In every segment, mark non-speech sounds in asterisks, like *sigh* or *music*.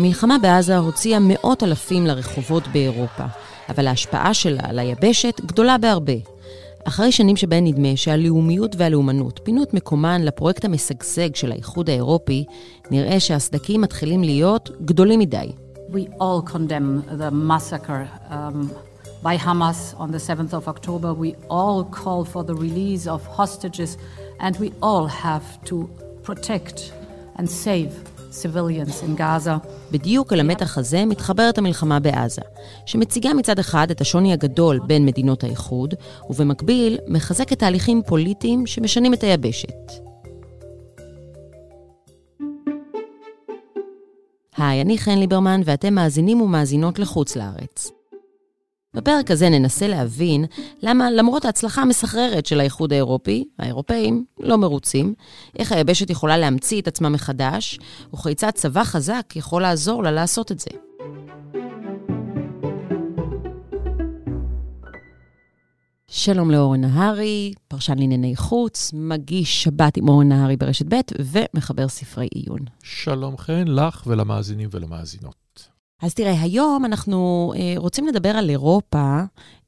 המלחמה בעזה הוציאה מאות אלפים לרחובות באירופה, אבל ההשפעה שלה על היבשת גדולה בהרבה. אחרי שנים שבהן נדמה שהלאומיות והלאומנות פינו את מקומן לפרויקט המשגשג של האיחוד האירופי, נראה שהסדקים מתחילים להיות גדולים מדי. We all condemn the massacre um, by Hamas on the 7th of October. We all call for the release of hostages, and we all have to protect and save בדיוק אל המתח הזה מתחברת המלחמה בעזה, שמציגה מצד אחד את השוני הגדול בין מדינות האיחוד, ובמקביל מחזקת תהליכים פוליטיים שמשנים את היבשת. היי, אני חן ליברמן ואתם מאזינים ומאזינות לחוץ לארץ. בפרק הזה ננסה להבין למה למרות ההצלחה המסחררת של האיחוד האירופי, האירופאים לא מרוצים, איך היבשת יכולה להמציא את עצמה מחדש, וכיצד צבא חזק יכול לעזור לה לעשות את זה. שלום לאורן נהרי, פרשן לענייני חוץ, מגיש שבת עם אורן נהרי ברשת ב' ומחבר ספרי עיון. שלום חן, לך ולמאזינים ולמאזינות. אז תראה, היום אנחנו אה, רוצים לדבר על אירופה,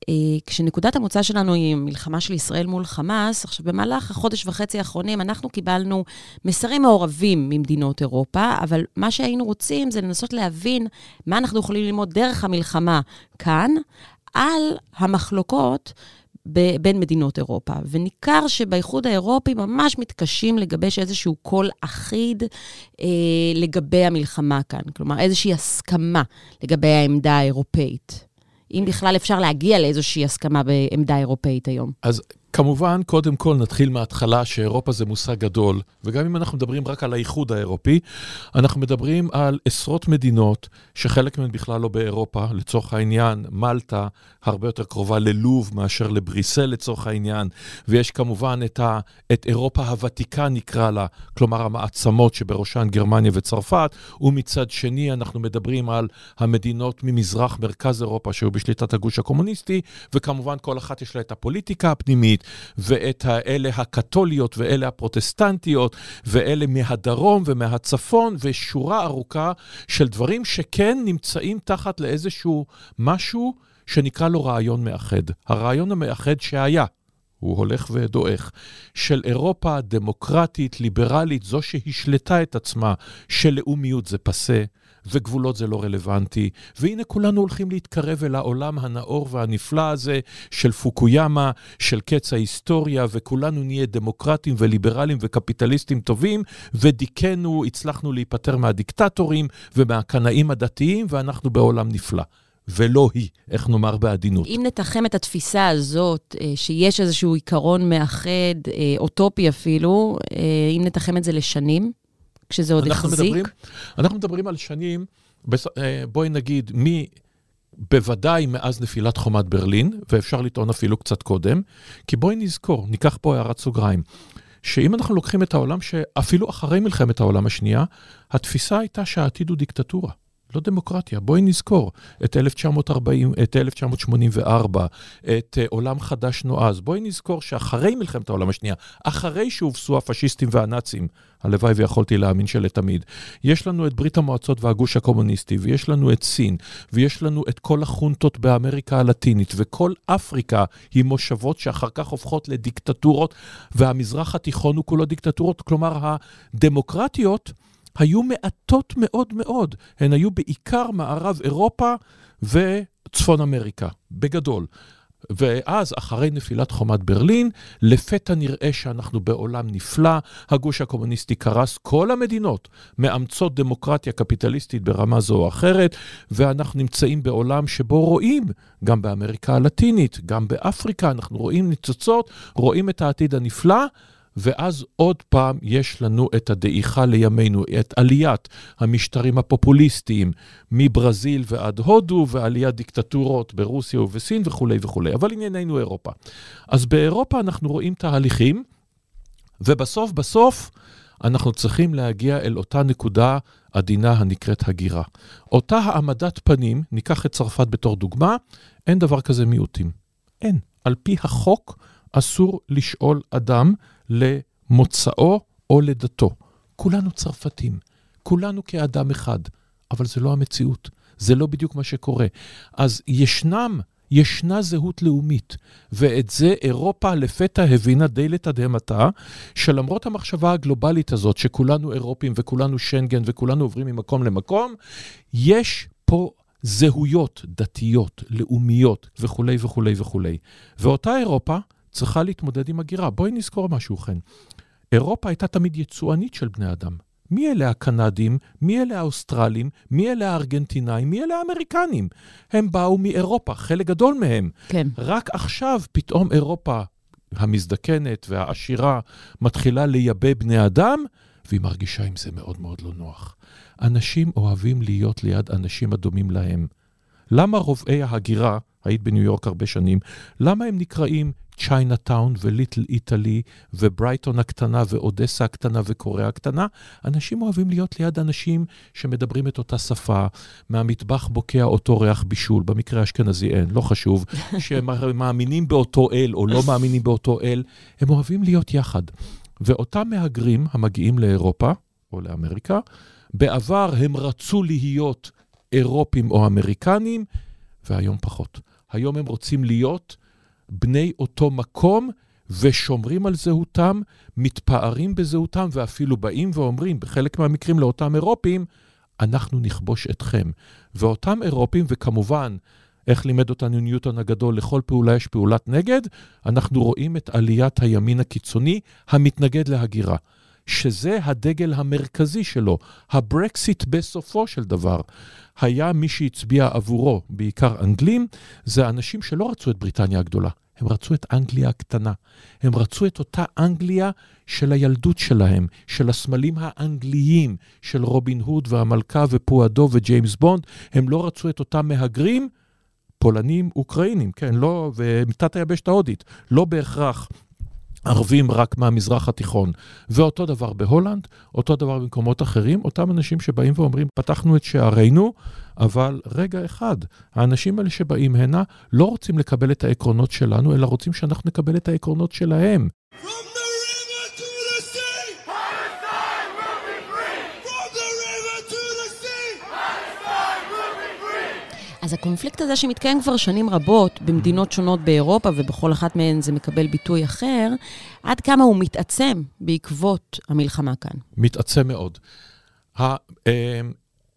אה, כשנקודת המוצא שלנו היא מלחמה של ישראל מול חמאס. עכשיו, במהלך החודש וחצי האחרונים אנחנו קיבלנו מסרים מעורבים ממדינות אירופה, אבל מה שהיינו רוצים זה לנסות להבין מה אנחנו יכולים ללמוד דרך המלחמה כאן, על המחלוקות ב- בין מדינות אירופה. וניכר שבאיחוד האירופי ממש מתקשים לגבש איזשהו קול אחיד אה, לגבי המלחמה כאן. כלומר, איזושהי הסכמה לגבי העמדה האירופאית. אם בכלל אפשר להגיע לאיזושהי הסכמה בעמדה אירופאית היום. אז כמובן, קודם כל נתחיל מההתחלה שאירופה זה מושג גדול, וגם אם אנחנו מדברים רק על האיחוד האירופי, אנחנו מדברים על עשרות מדינות שחלק מהן בכלל לא באירופה, לצורך העניין, מלטה הרבה יותר קרובה ללוב מאשר לבריסל לצורך העניין, ויש כמובן את, ה, את אירופה הוותיקה נקרא לה, כלומר המעצמות שבראשן גרמניה וצרפת, ומצד שני אנחנו מדברים על המדינות ממזרח מרכז אירופה שהיו בשליטת הגוש הקומוניסטי, וכמובן כל אחת יש לה את הפוליטיקה הפנימית. ואת האלה הקתוליות ואלה הפרוטסטנטיות, ואלה מהדרום ומהצפון, ושורה ארוכה של דברים שכן נמצאים תחת לאיזשהו משהו שנקרא לו רעיון מאחד. הרעיון המאחד שהיה. הוא הולך ודועך, של אירופה דמוקרטית, ליברלית, זו שהשלטה את עצמה, שלאומיות זה פסה, וגבולות זה לא רלוונטי. והנה כולנו הולכים להתקרב אל העולם הנאור והנפלא הזה של פוקויאמה, של קץ ההיסטוריה, וכולנו נהיה דמוקרטים וליברלים וקפיטליסטים טובים, ודיכאנו, הצלחנו להיפטר מהדיקטטורים ומהקנאים הדתיים, ואנחנו בעולם נפלא. ולא היא, איך נאמר בעדינות. אם נתחם את התפיסה הזאת, אה, שיש איזשהו עיקרון מאחד, אה, אוטופי אפילו, אה, אם נתחם את זה לשנים, כשזה עוד אנחנו החזיק. מדברים, אנחנו מדברים על שנים, אה, בואי נגיד, מ... בוודאי מאז נפילת חומת ברלין, ואפשר לטעון אפילו קצת קודם, כי בואי נזכור, ניקח פה הערת סוגריים, שאם אנחנו לוקחים את העולם שאפילו אחרי מלחמת העולם השנייה, התפיסה הייתה שהעתיד הוא דיקטטורה. לא דמוקרטיה. בואי נזכור את 1940, את 1984, את uh, עולם חדש נועז. בואי נזכור שאחרי מלחמת העולם השנייה, אחרי שהובסו הפשיסטים והנאצים, הלוואי ויכולתי להאמין שלתמיד, יש לנו את ברית המועצות והגוש הקומוניסטי, ויש לנו את סין, ויש לנו את כל החונטות באמריקה הלטינית, וכל אפריקה היא מושבות שאחר כך הופכות לדיקטטורות, והמזרח התיכון הוא כולו דיקטטורות. כלומר, הדמוקרטיות... היו מעטות מאוד מאוד. הן היו בעיקר מערב אירופה וצפון אמריקה, בגדול. ואז, אחרי נפילת חומת ברלין, לפתע נראה שאנחנו בעולם נפלא, הגוש הקומוניסטי קרס, כל המדינות מאמצות דמוקרטיה קפיטליסטית ברמה זו או אחרת, ואנחנו נמצאים בעולם שבו רואים, גם באמריקה הלטינית, גם באפריקה, אנחנו רואים ניצוצות, רואים את העתיד הנפלא. ואז עוד פעם יש לנו את הדעיכה לימינו, את עליית המשטרים הפופוליסטיים מברזיל ועד הודו, ועליית דיקטטורות ברוסיה ובסין וכולי וכולי. אבל ענייננו אירופה. אז באירופה אנחנו רואים תהליכים, ובסוף בסוף אנחנו צריכים להגיע אל אותה נקודה עדינה הנקראת הגירה. אותה העמדת פנים, ניקח את צרפת בתור דוגמה, אין דבר כזה מיעוטים. אין. על פי החוק אסור לשאול אדם למוצאו או לדתו. כולנו צרפתים, כולנו כאדם אחד. אבל זה לא המציאות. זה לא בדיוק מה שקורה. אז ישנם, ישנה זהות לאומית, ואת זה אירופה לפתע הבינה די לתדהמתה, שלמרות המחשבה הגלובלית הזאת, שכולנו אירופים וכולנו שנגן וכולנו עוברים ממקום למקום, יש פה זהויות דתיות, לאומיות וכולי וכולי וכולי. ואותה אירופה צריכה להתמודד עם הגירה. בואי נזכור משהו, חן. אירופה הייתה תמיד יצואנית של בני אדם. מי אלה הקנדים? מי אלה האוסטרלים? מי אלה הארגנטינאים? מי אלה האמריקנים? הם באו מאירופה, חלק גדול מהם. כן. רק עכשיו פתאום אירופה המזדקנת והעשירה מתחילה לייבא בני אדם, והיא מרגישה עם זה מאוד מאוד לא נוח. אנשים אוהבים להיות ליד אנשים הדומים להם. למה רובעי ההגירה, היית בניו יורק הרבה שנים, למה הם נקראים צ'יינה טאון וליטל איטלי וברייטון הקטנה ואודסה הקטנה וקוריאה הקטנה? אנשים אוהבים להיות ליד אנשים שמדברים את אותה שפה, מהמטבח בוקע אותו ריח בישול, במקרה האשכנזי אין, לא חשוב, *laughs* שהם מאמינים באותו אל או לא מאמינים באותו אל, הם אוהבים להיות יחד. ואותם מהגרים המגיעים לאירופה או לאמריקה, בעבר הם רצו להיות אירופים או אמריקנים, והיום פחות. היום הם רוצים להיות בני אותו מקום ושומרים על זהותם, מתפארים בזהותם ואפילו באים ואומרים, בחלק מהמקרים לאותם אירופים, אנחנו נכבוש אתכם. ואותם אירופים, וכמובן, איך לימד אותנו ניוטון הגדול, לכל פעולה יש פעולת נגד, אנחנו רואים את עליית הימין הקיצוני המתנגד להגירה. שזה הדגל המרכזי שלו. הברקסיט בסופו של דבר היה מי שהצביע עבורו, בעיקר אנגלים, זה אנשים שלא רצו את בריטניה הגדולה, הם רצו את אנגליה הקטנה. הם רצו את אותה אנגליה של הילדות שלהם, של הסמלים האנגליים, של רובין הוד והמלכה ופועדו וג'יימס בונד. הם לא רצו את אותם מהגרים, פולנים, אוקראינים, כן, לא, ומתת היבשת ההודית, לא בהכרח ערבים רק מהמזרח התיכון. ואותו דבר בהולנד, אותו דבר במקומות אחרים, אותם אנשים שבאים ואומרים, פתחנו את שערינו, אבל רגע אחד, האנשים האלה שבאים הנה לא רוצים לקבל את העקרונות שלנו, אלא רוצים שאנחנו נקבל את העקרונות שלהם. אז הקונפליקט הזה שמתקיים כבר שנים רבות במדינות שונות באירופה, ובכל אחת מהן זה מקבל ביטוי אחר, עד כמה הוא מתעצם בעקבות המלחמה כאן? מתעצם מאוד. אה,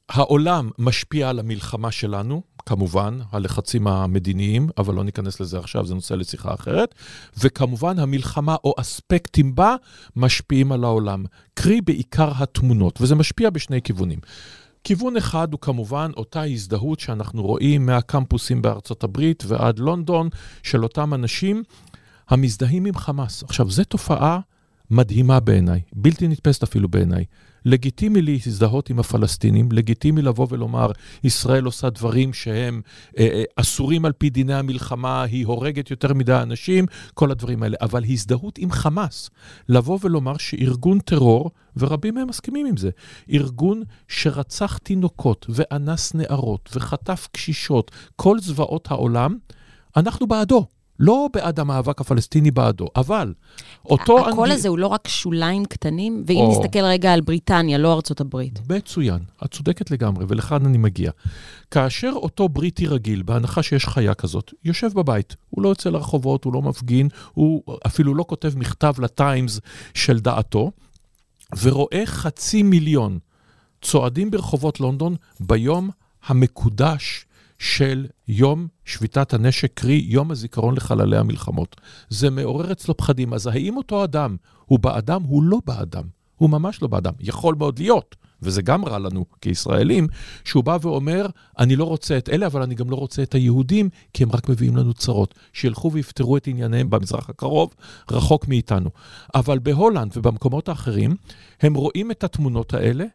העולם משפיע על המלחמה שלנו, כמובן, הלחצים המדיניים, אבל לא ניכנס לזה עכשיו, זה נושא לשיחה אחרת, וכמובן המלחמה או אספקטים בה משפיעים על העולם, קרי בעיקר התמונות, וזה משפיע בשני כיוונים. כיוון אחד הוא כמובן אותה הזדהות שאנחנו רואים מהקמפוסים בארצות הברית ועד לונדון, של אותם אנשים המזדהים עם חמאס. עכשיו, זו תופעה מדהימה בעיניי, בלתי נתפסת אפילו בעיניי. לגיטימי להזדהות עם הפלסטינים, לגיטימי לבוא ולומר, ישראל עושה דברים שהם אה, אה, אסורים על פי דיני המלחמה, היא הורגת יותר מדי אנשים, כל הדברים האלה. אבל הזדהות עם חמאס, לבוא ולומר שארגון טרור, ורבים מהם מסכימים עם זה, ארגון שרצח תינוקות ואנס נערות וחטף קשישות, כל זוועות העולם, אנחנו בעדו. לא בעד המאבק הפלסטיני בעדו, אבל אותו... הקול אנגל... הזה הוא לא רק שוליים קטנים, ואם או... נסתכל רגע על בריטניה, לא ארצות הברית. מצוין, את צודקת לגמרי, ולכאן אני מגיע. כאשר אותו בריטי רגיל, בהנחה שיש חיה כזאת, יושב בבית, הוא לא יוצא לרחובות, הוא לא מפגין, הוא אפילו לא כותב מכתב לטיימס של דעתו, ורואה חצי מיליון צועדים ברחובות לונדון ביום המקודש של יום שביתת הנשק, קרי יום הזיכרון לחללי המלחמות. זה מעורר אצלו פחדים. אז האם אותו אדם הוא באדם? הוא לא באדם. הוא ממש לא באדם. יכול מאוד להיות, וזה גם רע לנו כישראלים, שהוא בא ואומר, אני לא רוצה את אלה, אבל אני גם לא רוצה את היהודים, כי הם רק מביאים לנו צרות. שילכו ויפתרו את ענייניהם במזרח הקרוב, רחוק מאיתנו. אבל בהולנד ובמקומות האחרים, הם רואים את התמונות האלה,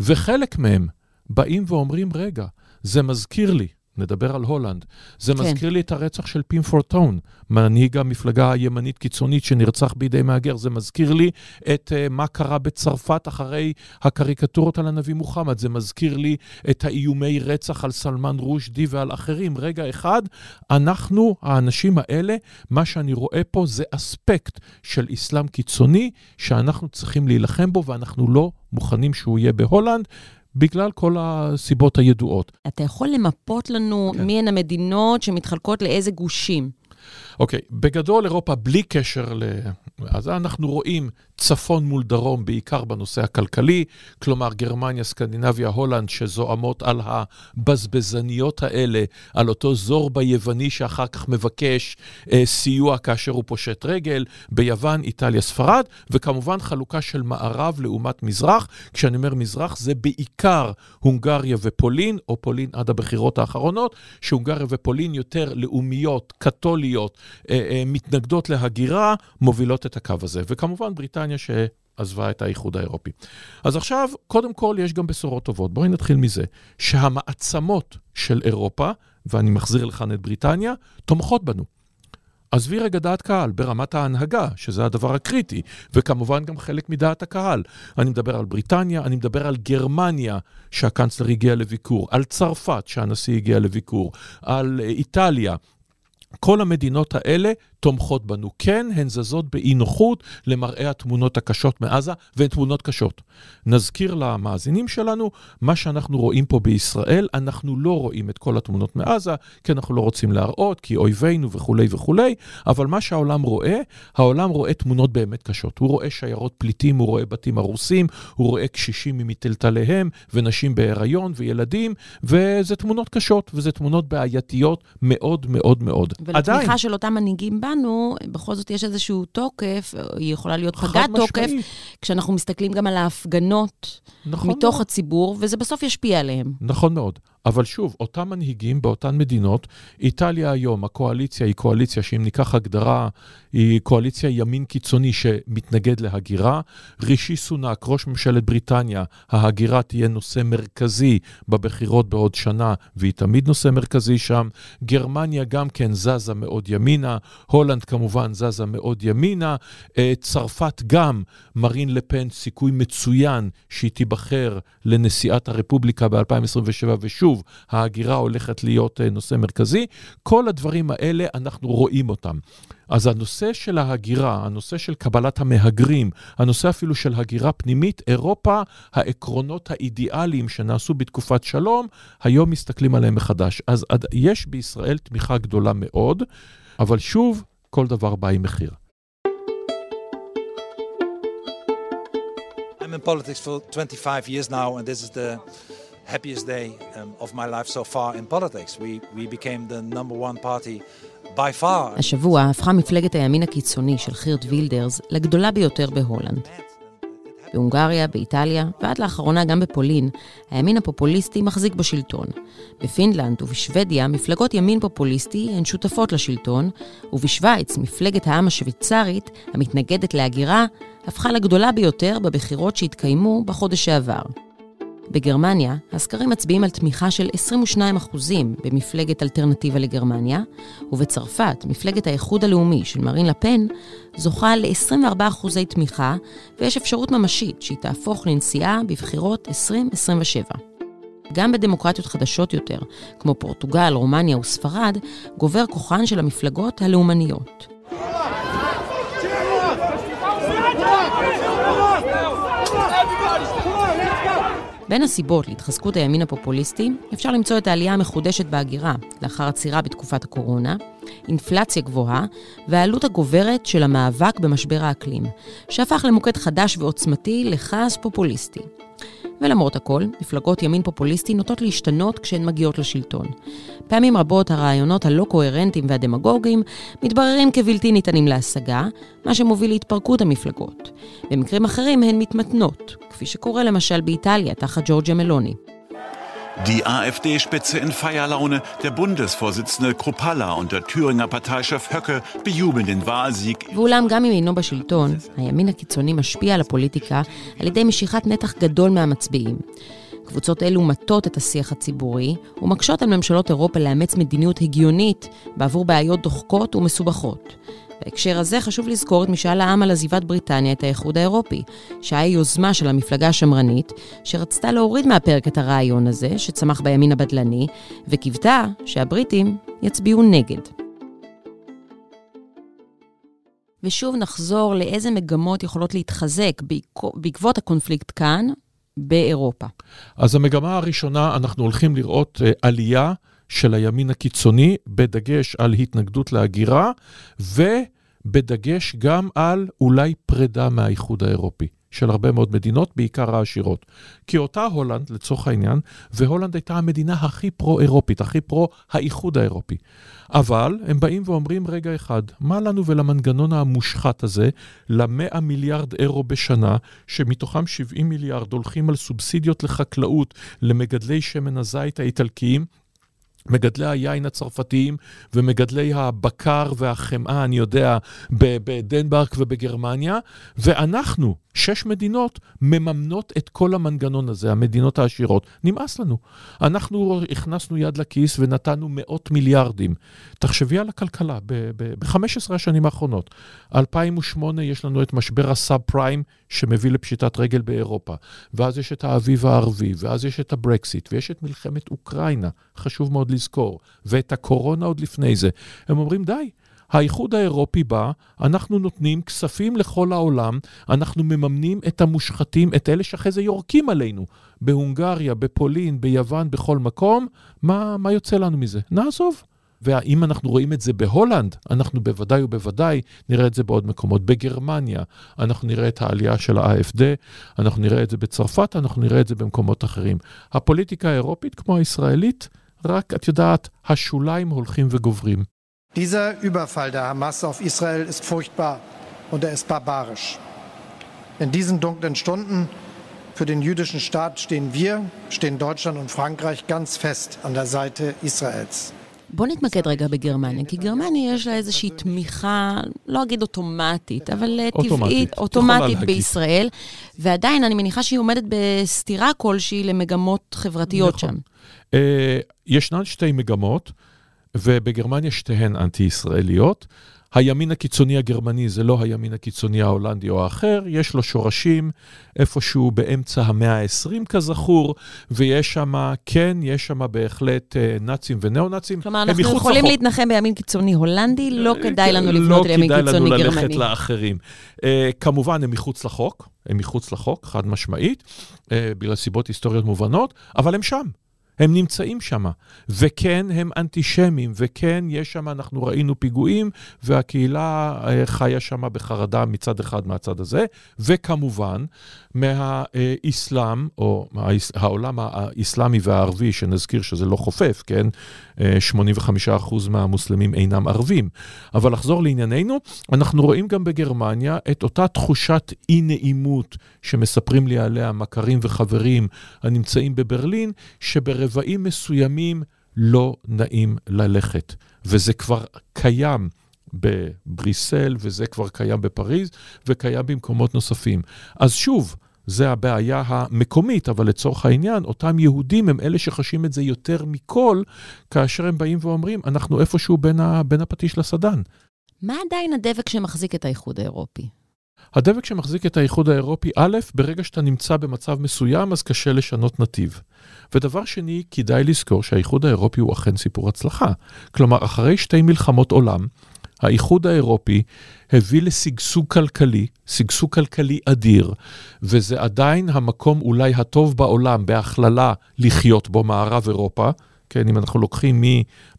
וחלק מהם באים ואומרים, רגע, זה מזכיר לי נדבר על הולנד. זה כן. מזכיר לי את הרצח של פים פורטון, מנהיג המפלגה הימנית קיצונית שנרצח בידי מהגר. זה מזכיר לי את uh, מה קרה בצרפת אחרי הקריקטורות על הנביא מוחמד. זה מזכיר לי את האיומי רצח על סלמן רושדי ועל אחרים. רגע אחד, אנחנו, האנשים האלה, מה שאני רואה פה זה אספקט של אסלאם קיצוני שאנחנו צריכים להילחם בו ואנחנו לא מוכנים שהוא יהיה בהולנד. בגלל כל הסיבות הידועות. אתה יכול למפות לנו כן. מי הן המדינות שמתחלקות לאיזה גושים? אוקיי, okay, בגדול אירופה בלי קשר ל... אז אנחנו רואים צפון מול דרום, בעיקר בנושא הכלכלי, כלומר גרמניה, סקנדינביה, הולנד, שזועמות על הבזבזניות האלה, על אותו זורבה יווני שאחר כך מבקש אה, סיוע כאשר הוא פושט רגל, ביוון, איטליה, ספרד, וכמובן חלוקה של מערב לעומת מזרח. כשאני אומר מזרח, זה בעיקר הונגריה ופולין, או פולין עד הבחירות האחרונות, שהונגריה ופולין יותר לאומיות, קתוליות, אה, אה, מתנגדות להגירה, מובילות את הקו הזה. וכמובן בריטניה שעזבה את האיחוד האירופי. אז עכשיו, קודם כל, יש גם בשורות טובות. בואי נתחיל מזה, שהמעצמות של אירופה, ואני מחזיר לכאן את בריטניה, תומכות בנו. עזבי רגע דעת קהל, ברמת ההנהגה, שזה הדבר הקריטי, וכמובן גם חלק מדעת הקהל. אני מדבר על בריטניה, אני מדבר על גרמניה, שהקנצלר הגיע לביקור, על צרפת, שהנשיא הגיע לביקור, על איטליה. כל המדינות האלה תומכות בנו. כן, הן זזות באי נוחות למראה התמונות הקשות מעזה, והן תמונות קשות. נזכיר למאזינים שלנו, מה שאנחנו רואים פה בישראל, אנחנו לא רואים את כל התמונות מעזה, כי אנחנו לא רוצים להראות, כי אויבינו וכולי וכולי, אבל מה שהעולם רואה, העולם רואה תמונות באמת קשות. הוא רואה שיירות פליטים, הוא רואה בתים הרוסים, הוא רואה קשישים ממיטלטליהם, ונשים בהיריון, וילדים, וזה תמונות קשות, וזה תמונות בעייתיות מאוד מאוד מאוד. ולתמיכה עדיין, של אותם מנהיגים בנו, בכל זאת יש איזשהו תוקף, היא יכולה להיות פגת תוקף, כשאנחנו מסתכלים גם על ההפגנות נכון מתוך מאוד. הציבור, וזה בסוף ישפיע עליהם. נכון מאוד. אבל שוב, אותם מנהיגים באותן מדינות, איטליה היום, הקואליציה היא קואליציה שאם ניקח הגדרה, היא קואליציה ימין קיצוני שמתנגד להגירה. רישי סונאק, ראש ממשלת בריטניה, ההגירה תהיה נושא מרכזי בבחירות בעוד שנה, והיא תמיד נושא מרכזי שם. גרמניה גם כן זזה מאוד ימינה, הולנד כמובן זזה מאוד ימינה, אה, צרפת גם, מרין לפן, סיכוי מצוין שהיא תיבחר לנשיאת הרפובליקה ב-2027, ושוב, שוב, ההגירה הולכת להיות אה, נושא מרכזי. כל הדברים האלה, אנחנו רואים אותם. אז הנושא של ההגירה, הנושא של קבלת המהגרים, הנושא אפילו של הגירה פנימית, אירופה, העקרונות האידיאליים שנעשו בתקופת שלום, היום מסתכלים עליהם מחדש. אז יש בישראל תמיכה גדולה מאוד, אבל שוב, כל דבר בא עם מחיר. I'm in politics for 25 years now, and this is the happiest day um, of my life so far in politics. We, we became the number one party by far. השבוע הפכה מפלגת הימין הקיצוני של חירט וילדרס לגדולה ביותר בהולנד. בהונגריה, באיטליה, ועד לאחרונה גם בפולין, הימין הפופוליסטי מחזיק בשלטון. בפינלנד ובשוודיה, מפלגות ימין פופוליסטי הן שותפות לשלטון, ובשוויץ, מפלגת העם השוויצרית, המתנגדת להגירה, הפכה לגדולה ביותר בבחירות שהתקיימו בחודש שעבר. בגרמניה, הסקרים מצביעים על תמיכה של 22% במפלגת אלטרנטיבה לגרמניה, ובצרפת, מפלגת האיחוד הלאומי של מרין לפן, זוכה ל-24% תמיכה, ויש אפשרות ממשית שהיא תהפוך לנשיאה בבחירות 2027. גם בדמוקרטיות חדשות יותר, כמו פורטוגל, רומניה וספרד, גובר כוחן של המפלגות הלאומניות. בין הסיבות להתחזקות הימין הפופוליסטי, אפשר למצוא את העלייה המחודשת בהגירה לאחר עצירה בתקופת הקורונה, אינפלציה גבוהה והעלות הגוברת של המאבק במשבר האקלים, שהפך למוקד חדש ועוצמתי לכעס פופוליסטי. ולמרות הכל, מפלגות ימין פופוליסטי נוטות להשתנות כשהן מגיעות לשלטון. פעמים רבות הרעיונות הלא קוהרנטיים והדמגוגיים מתבררים כבלתי ניתנים להשגה, מה שמוביל להתפרקות המפלגות. במקרים אחרים הן מתמתנות, כפי שקורה למשל באיטליה תחת ג'ורג'ה מלוני. Die AfD-Spitze in Feierlaune, der Bundesvorsitzende Kruppalla und der Thüringer Parteichef Höcke bejubeln den Wahlsieg. ואולם, גם אם אינו בשלטון, הימין הקיצוני משפיע על הפוליטיקה על ידי משיכת נתח גדול מהמצביעים. קבוצות אלו מטות את השיח הציבורי ומקשות על ממשלות אירופה לאמץ מדיניות הגיונית בעבור בעיות דוחקות ומסובכות. בהקשר הזה חשוב לזכור את משאל העם על עזיבת בריטניה את האיחוד האירופי, שהיה יוזמה של המפלגה השמרנית, שרצתה להוריד מהפרק את הרעיון הזה, שצמח בימין הבדלני, וקיוותה שהבריטים יצביעו נגד. ושוב נחזור לאיזה מגמות יכולות להתחזק בעקבות הקונפליקט כאן, באירופה. אז המגמה הראשונה, אנחנו הולכים לראות uh, עלייה של הימין הקיצוני, בדגש על התנגדות להגירה, ובדגש גם על אולי פרידה מהאיחוד האירופי. של הרבה מאוד מדינות, בעיקר העשירות. כי אותה הולנד, לצורך העניין, והולנד הייתה המדינה הכי פרו-אירופית, הכי פרו-האיחוד האירופי. אבל הם באים ואומרים, רגע אחד, מה לנו ולמנגנון המושחת הזה, למאה מיליארד אירו בשנה, שמתוכם 70 מיליארד הולכים על סובסידיות לחקלאות למגדלי שמן הזית האיטלקיים, מגדלי היין הצרפתיים ומגדלי הבקר והחמאה, אני יודע, בדנמרק ובגרמניה, ואנחנו, שש מדינות, מממנות את כל המנגנון הזה, המדינות העשירות. נמאס לנו. אנחנו הכנסנו יד לכיס ונתנו מאות מיליארדים. תחשבי על הכלכלה ב-15 השנים האחרונות. 2008 יש לנו את משבר הסאב פריים שמביא לפשיטת רגל באירופה, ואז יש את האביב הערבי, ואז יש את הברקסיט, ויש את מלחמת אוקראינה, חשוב מאוד לזכור, ואת הקורונה עוד לפני זה. הם אומרים, די, האיחוד האירופי בא, אנחנו נותנים כספים לכל העולם, אנחנו מממנים את המושחתים, את אלה שאחרי זה יורקים עלינו. בהונגריה, בפולין, ביוון, בכל מקום, מה, מה יוצא לנו מזה? נעזוב. ואם אנחנו רואים את זה בהולנד, אנחנו בוודאי ובוודאי נראה את זה בעוד מקומות. בגרמניה, אנחנו נראה את העלייה של ה-AFD, אנחנו נראה את זה בצרפת, אנחנו נראה את זה במקומות אחרים. הפוליטיקה האירופית, כמו הישראלית, רק, את יודעת, השוליים הולכים וגוברים. Dieser Überfall der Hamas auf Israel ist furchtbar und er ist barbarisch. In diesen dunklen Stunden für den jüdischen Staat stehen wir, stehen Deutschland und Frankreich ganz fest an der Seite Israels. בוא נתמקד רגע בגרמניה, כי גרמניה יש לה איזושהי תמיכה, לא אגיד אוטומטית, אבל אוטומטית, טבעית, אוטומטית בישראל, ועדיין אני מניחה שהיא עומדת בסתירה כלשהי למגמות חברתיות נכון. שם. Uh, ישנן שתי מגמות. ובגרמניה שתיהן אנטי-ישראליות. הימין הקיצוני הגרמני זה לא הימין הקיצוני ההולנדי או האחר, יש לו שורשים איפשהו באמצע המאה ה-20 כזכור, ויש שם, כן, יש שם בהחלט אה, נאצים וניאו-נאצים. כלומר, אנחנו יכולים לחוק. להתנחם בימין קיצוני הולנדי, לא אה, כדאי לנו לבנות לא לימין קיצוני גרמני. לא כדאי לנו ללכת לאחרים. אה, כמובן, הם מחוץ לחוק, הם מחוץ לחוק, חד משמעית, בגלל סיבות היסטוריות מובנות, אבל הם שם. הם נמצאים שם. וכן, הם אנטישמים, וכן, יש שם, אנחנו ראינו פיגועים, והקהילה אה, חיה שם בחרדה מצד אחד מהצד הזה, וכמובן, מהאסלאם, או העולם האסלאמי והערבי, שנזכיר שזה לא חופף, כן? 85% מהמוסלמים אינם ערבים. אבל לחזור לענייננו, אנחנו רואים גם בגרמניה את אותה תחושת אי-נעימות שמספרים לי עליה מכרים וחברים הנמצאים בברלין, שברבעים מסוימים לא נעים ללכת. וזה כבר קיים. בבריסל, וזה כבר קיים בפריז, וקיים במקומות נוספים. אז שוב, זה הבעיה המקומית, אבל לצורך העניין, אותם יהודים הם אלה שחשים את זה יותר מכל, כאשר הם באים ואומרים, אנחנו איפשהו בין, ה, בין הפטיש לסדן. מה עדיין הדבק שמחזיק את האיחוד האירופי? הדבק שמחזיק את האיחוד האירופי, א', ברגע שאתה נמצא במצב מסוים, אז קשה לשנות נתיב. ודבר שני, כדאי לזכור שהאיחוד האירופי הוא אכן סיפור הצלחה. כלומר, אחרי שתי מלחמות עולם, האיחוד האירופי הביא לשגשוג כלכלי, שגשוג כלכלי אדיר, וזה עדיין המקום אולי הטוב בעולם בהכללה לחיות בו, מערב אירופה. כן, אם אנחנו לוקחים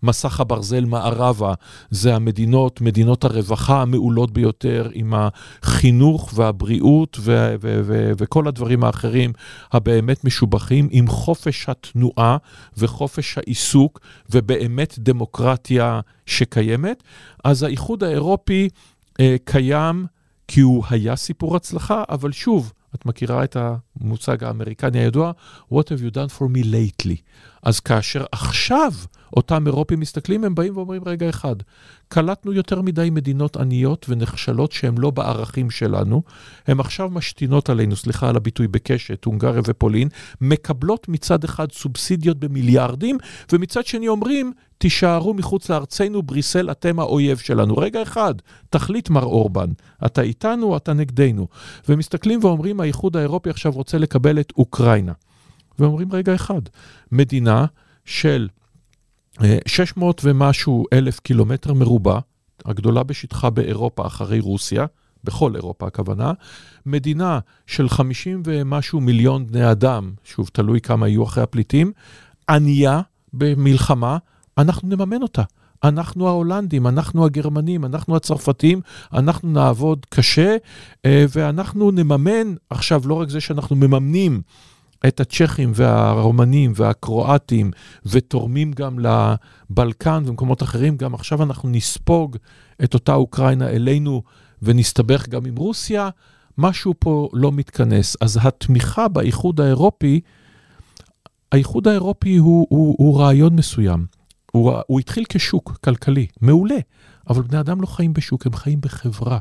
ממסך הברזל מערבה, זה המדינות, מדינות הרווחה המעולות ביותר, עם החינוך והבריאות ו- ו- ו- וכל הדברים האחרים הבאמת משובחים, עם חופש התנועה וחופש העיסוק, ובאמת דמוקרטיה שקיימת. אז האיחוד האירופי אה, קיים כי הוא היה סיפור הצלחה, אבל שוב, את מכירה את המושג האמריקני הידוע, What have you done for me lately? אז כאשר עכשיו אותם אירופים מסתכלים, הם באים ואומרים, רגע אחד, קלטנו יותר מדי מדינות עניות ונחשלות שהן לא בערכים שלנו, הן עכשיו משתינות עלינו, סליחה על הביטוי בקשת, הונגריה ופולין, מקבלות מצד אחד סובסידיות במיליארדים, ומצד שני אומרים, תישארו מחוץ לארצנו, בריסל, אתם האויב שלנו. רגע אחד, תחליט מר אורבן, אתה איתנו, אתה נגדנו. ומסתכלים ואומרים, האיחוד האירופי עכשיו רוצה לקבל את אוקראינה. ואומרים, רגע אחד, מדינה של 600 ומשהו אלף קילומטר מרובע, הגדולה בשטחה באירופה אחרי רוסיה, בכל אירופה הכוונה, מדינה של 50 ומשהו מיליון בני אדם, שוב, תלוי כמה יהיו אחרי הפליטים, ענייה במלחמה, אנחנו נממן אותה. אנחנו ההולנדים, אנחנו הגרמנים, אנחנו הצרפתים, אנחנו נעבוד קשה, אה, ואנחנו נממן, עכשיו, לא רק זה שאנחנו מממנים את הצ'כים והרומנים והקרואטים, ותורמים גם לבלקן ומקומות אחרים, גם עכשיו אנחנו נספוג את אותה אוקראינה אלינו ונסתבך גם עם רוסיה, משהו פה לא מתכנס. אז התמיכה באיחוד האירופי, האיחוד האירופי הוא, הוא, הוא רעיון מסוים. הוא, הוא התחיל כשוק כלכלי, מעולה, אבל בני אדם לא חיים בשוק, הם חיים בחברה.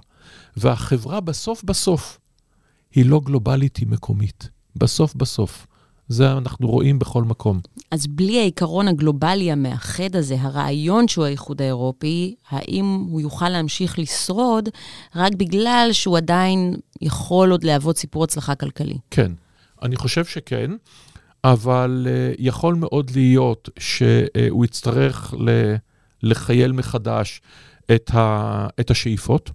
והחברה בסוף בסוף היא לא גלובלית, היא מקומית. בסוף בסוף. זה אנחנו רואים בכל מקום. אז בלי העיקרון הגלובלי המאחד הזה, הרעיון שהוא האיחוד האירופי, האם הוא יוכל להמשיך לשרוד רק בגלל שהוא עדיין יכול עוד להוות סיפור הצלחה כלכלי? כן, אני חושב שכן. אבל uh, יכול מאוד להיות שהוא יצטרך לחייל מחדש את, ה, את השאיפות.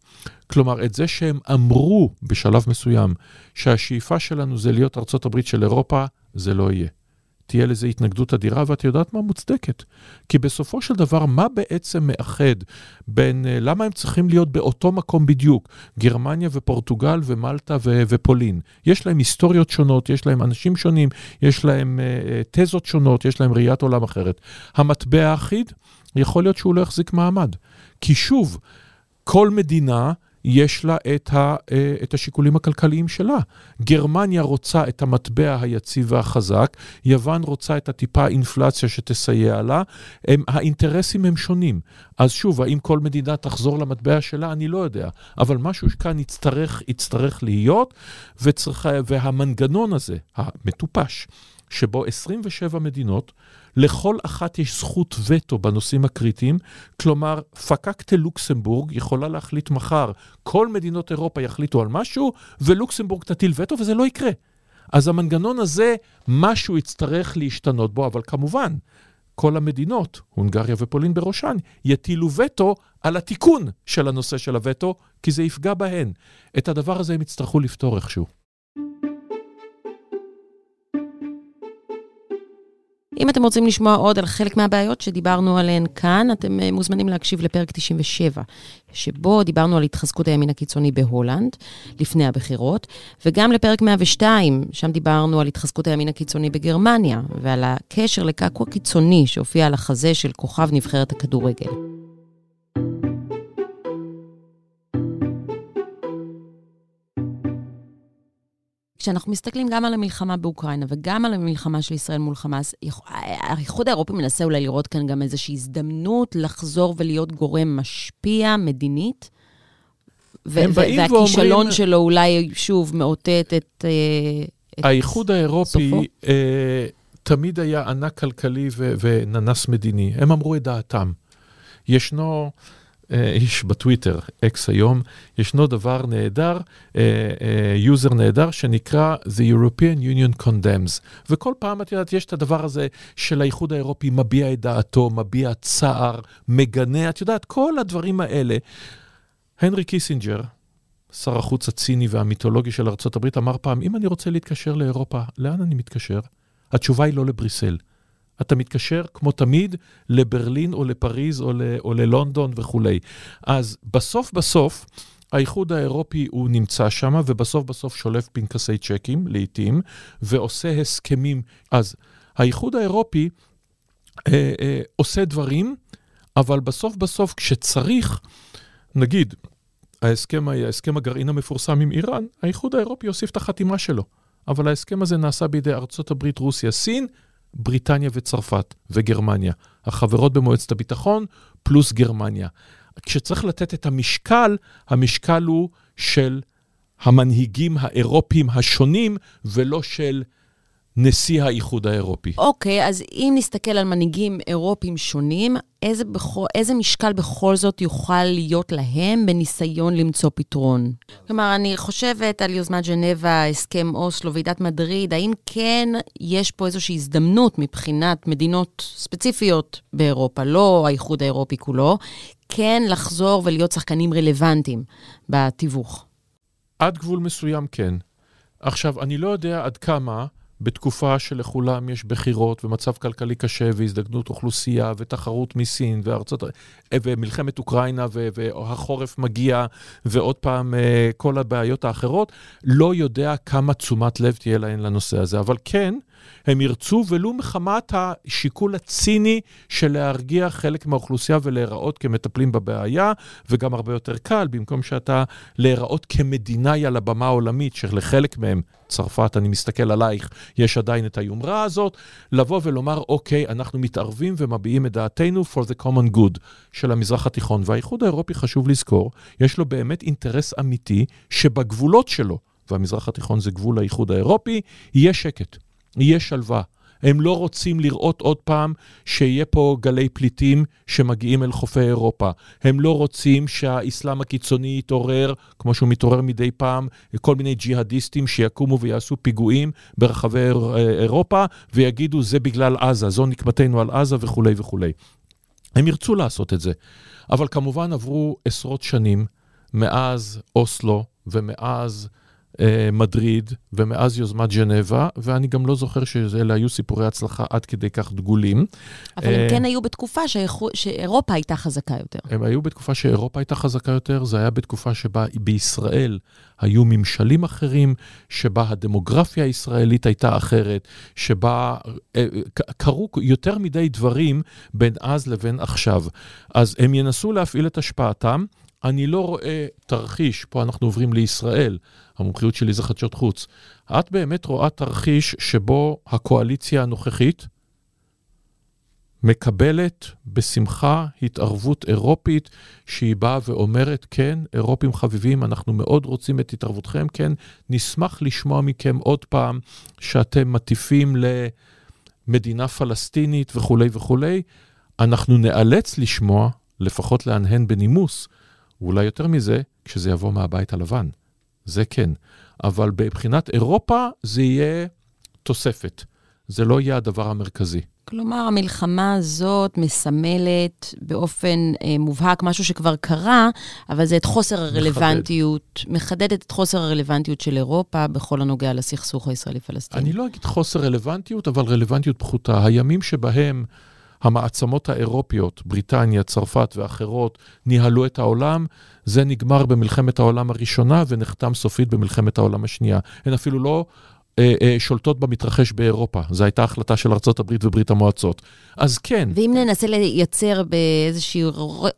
כלומר, את זה שהם אמרו בשלב מסוים שהשאיפה שלנו זה להיות ארצות הברית של אירופה, זה לא יהיה. תהיה לזה התנגדות אדירה, ואת יודעת מה? מוצדקת. כי בסופו של דבר, מה בעצם מאחד בין, uh, למה הם צריכים להיות באותו מקום בדיוק? גרמניה ופורטוגל ומלטה ו- ופולין. יש להם היסטוריות שונות, יש להם אנשים שונים, יש להם uh, תזות שונות, יש להם ראיית עולם אחרת. המטבע האחיד, יכול להיות שהוא לא יחזיק מעמד. כי שוב, כל מדינה יש לה את, ה, אה, את השיקולים הכלכליים שלה. גרמניה רוצה את המטבע היציב והחזק, יוון רוצה את הטיפה אינפלציה שתסייע לה, הם, האינטרסים הם שונים. אז שוב, האם כל מדינה תחזור למטבע שלה? אני לא יודע. אבל משהו כאן יצטרך, יצטרך להיות, וצריך, והמנגנון הזה, המטופש, שבו 27 מדינות, לכל אחת יש זכות וטו בנושאים הקריטיים, כלומר, פקקטה לוקסמבורג יכולה להחליט מחר, כל מדינות אירופה יחליטו על משהו, ולוקסמבורג תטיל וטו, וזה לא יקרה. אז המנגנון הזה, משהו יצטרך להשתנות בו, אבל כמובן, כל המדינות, הונגריה ופולין בראשן, יטילו וטו על התיקון של הנושא של הווטו, כי זה יפגע בהן. את הדבר הזה הם יצטרכו לפתור איכשהו. אם אתם רוצים לשמוע עוד על חלק מהבעיות שדיברנו עליהן כאן, אתם אה, מוזמנים להקשיב לפרק 97, שבו דיברנו על התחזקות הימין הקיצוני בהולנד, לפני הבחירות, וגם לפרק 102, שם דיברנו על התחזקות הימין הקיצוני בגרמניה, ועל הקשר לקעקוע קיצוני שהופיע על החזה של כוכב נבחרת הכדורגל. כשאנחנו מסתכלים גם על המלחמה באוקראינה וגם על המלחמה של ישראל מול חמאס, האיחוד האירופי מנסה אולי לראות כאן גם איזושהי הזדמנות לחזור ולהיות גורם משפיע מדינית. והכישלון ואומרים... שלו אולי שוב מאותת את... אה, את האיחוד האירופי אה, תמיד היה ענק כלכלי ו- וננס מדיני. הם אמרו את דעתם. ישנו... איש בטוויטר, אקס היום, ישנו דבר נהדר, יוזר uh, uh, נהדר, שנקרא The European Union Condemns. וכל פעם, את יודעת, יש את הדבר הזה של האיחוד האירופי מביע את דעתו, מביע צער, מגנה, את יודעת, כל הדברים האלה. הנרי קיסינג'ר, שר החוץ הציני והמיתולוגי של ארה"ב, אמר פעם, אם אני רוצה להתקשר לאירופה, לאן אני מתקשר? התשובה היא לא לבריסל. אתה מתקשר, כמו תמיד, לברלין או לפריז או, ל- או ללונדון וכולי. אז בסוף בסוף, האיחוד האירופי הוא נמצא שם, ובסוף בסוף שולף פנקסי צ'קים, לעתים, ועושה הסכמים. אז האיחוד האירופי אה, אה, עושה דברים, אבל בסוף בסוף, כשצריך, נגיד, ההסכם, ההסכם הגרעין המפורסם עם איראן, האיחוד האירופי יוסיף את החתימה שלו. אבל ההסכם הזה נעשה בידי ארצות הברית, רוסיה, סין, בריטניה וצרפת וגרמניה, החברות במועצת הביטחון, פלוס גרמניה. כשצריך לתת את המשקל, המשקל הוא של המנהיגים האירופיים השונים, ולא של נשיא האיחוד האירופי. אוקיי, okay, אז אם נסתכל על מנהיגים אירופיים שונים, איזה, בכל, איזה משקל בכל זאת יוכל להיות להם בניסיון למצוא פתרון? כלומר, אני חושבת על יוזמת ז'נבה, הסכם אוסלו, ועידת מדריד, האם כן יש פה איזושהי הזדמנות מבחינת מדינות ספציפיות באירופה, לא האיחוד האירופי כולו, כן לחזור ולהיות שחקנים רלוונטיים בתיווך? עד גבול מסוים כן. עכשיו, אני לא יודע עד כמה בתקופה שלכולם יש בחירות ומצב כלכלי קשה והזדקנות אוכלוסייה ותחרות מסין וארצות, ומלחמת אוקראינה והחורף מגיע ועוד פעם אה, כל הבעיות האחרות, לא יודע כמה תשומת לב תהיה להן לנושא הזה. אבל כן, הם ירצו, ולו מחמת השיקול הציני של להרגיע חלק מהאוכלוסייה ולהיראות כמטפלים בבעיה, וגם הרבה יותר קל, במקום שאתה להיראות כמדינאי על הבמה העולמית, שלחלק מהם, צרפת, אני מסתכל עלייך, יש עדיין את היומרה הזאת, לבוא ולומר, אוקיי, אנחנו מתערבים ומביעים את דעתנו for the common good של המזרח התיכון. והאיחוד האירופי, חשוב לזכור, יש לו באמת אינטרס אמיתי שבגבולות שלו, והמזרח התיכון זה גבול האיחוד האירופי, יהיה שקט. יהיה שלווה. הם לא רוצים לראות עוד פעם שיהיה פה גלי פליטים שמגיעים אל חופי אירופה. הם לא רוצים שהאסלאם הקיצוני יתעורר, כמו שהוא מתעורר מדי פעם, כל מיני ג'יהאדיסטים שיקומו ויעשו פיגועים ברחבי אירופה, ויגידו זה בגלל עזה, זו נקמתנו על עזה וכולי וכולי. הם ירצו לעשות את זה. אבל כמובן עברו עשרות שנים מאז אוסלו ומאז... אה, מדריד, ומאז יוזמת ג'נבה, ואני גם לא זוכר שאלה היו סיפורי הצלחה עד כדי כך דגולים. אבל הם אה, כן היו בתקופה שאירופה הייתה חזקה יותר. הם היו בתקופה שאירופה הייתה חזקה יותר, זה היה בתקופה שבה בישראל היו ממשלים אחרים, שבה הדמוגרפיה הישראלית הייתה אחרת, שבה אה, קרו יותר מדי דברים בין אז לבין עכשיו. אז הם ינסו להפעיל את השפעתם. אני לא רואה תרחיש, פה אנחנו עוברים לישראל, המומחיות שלי זה חדשות חוץ. את באמת רואה תרחיש שבו הקואליציה הנוכחית מקבלת בשמחה התערבות אירופית, שהיא באה ואומרת, כן, אירופים חביבים, אנחנו מאוד רוצים את התערבותכם, כן, נשמח לשמוע מכם עוד פעם שאתם מטיפים למדינה פלסטינית וכולי וכולי. אנחנו נאלץ לשמוע, לפחות להנהן בנימוס, ואולי יותר מזה, כשזה יבוא מהבית הלבן. זה כן. אבל מבחינת אירופה זה יהיה תוספת. זה לא יהיה הדבר המרכזי. כלומר, המלחמה הזאת מסמלת באופן אה, מובהק משהו שכבר קרה, אבל זה את חוסר הרלוונטיות, מחדד. מחדדת את חוסר הרלוונטיות של אירופה בכל הנוגע לסכסוך הישראלי-פלסטיני. אני לא אגיד חוסר רלוונטיות, אבל רלוונטיות פחותה. הימים שבהם המעצמות האירופיות, בריטניה, צרפת ואחרות, ניהלו את העולם, זה נגמר במלחמת העולם הראשונה ונחתם סופית במלחמת העולם השנייה. הן אפילו לא אה, אה, שולטות במתרחש באירופה. זו הייתה החלטה של ארה"ב וברית המועצות. אז כן. ואם ננסה לייצר באיזושהי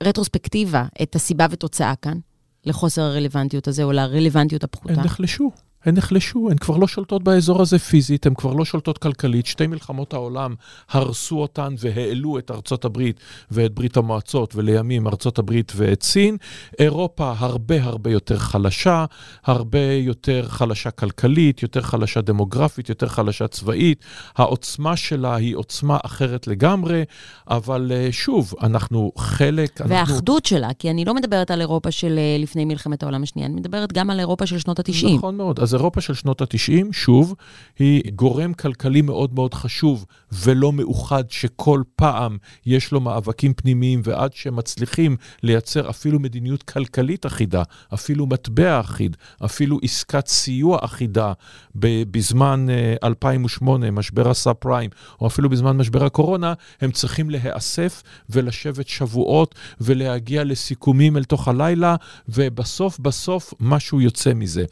רטרוספקטיבה את הסיבה ותוצאה כאן, לחוסר הרלוונטיות הזה או לרלוונטיות הפחותה? הם נחלשו. הן נחלשו, הן כבר לא שולטות באזור הזה פיזית, הן כבר לא שולטות כלכלית. שתי מלחמות העולם הרסו אותן והעלו את ארצות הברית ואת ברית המועצות, ולימים ארצות הברית ואת סין. אירופה הרבה הרבה יותר חלשה, הרבה יותר חלשה כלכלית, יותר חלשה דמוגרפית, יותר חלשה צבאית. העוצמה שלה היא עוצמה אחרת לגמרי, אבל אה, שוב, אנחנו חלק... והאחדות אנחנו... שלה, כי אני לא מדברת על אירופה של אה, לפני מלחמת העולם השנייה, אני מדברת גם על אירופה של שנות ה-90. נכון מאוד. אז אירופה של שנות ה-90, שוב, היא גורם כלכלי מאוד מאוד חשוב ולא מאוחד, שכל פעם יש לו מאבקים פנימיים, ועד שמצליחים לייצר אפילו מדיניות כלכלית אחידה, אפילו מטבע אחיד, אפילו עסקת סיוע אחידה, בזמן 2008, אה, משבר הסאב פריים, או אפילו בזמן משבר הקורונה, הם צריכים להיאסף ולשבת שבועות ולהגיע לסיכומים אל תוך הלילה, ובסוף בסוף משהו יוצא מזה.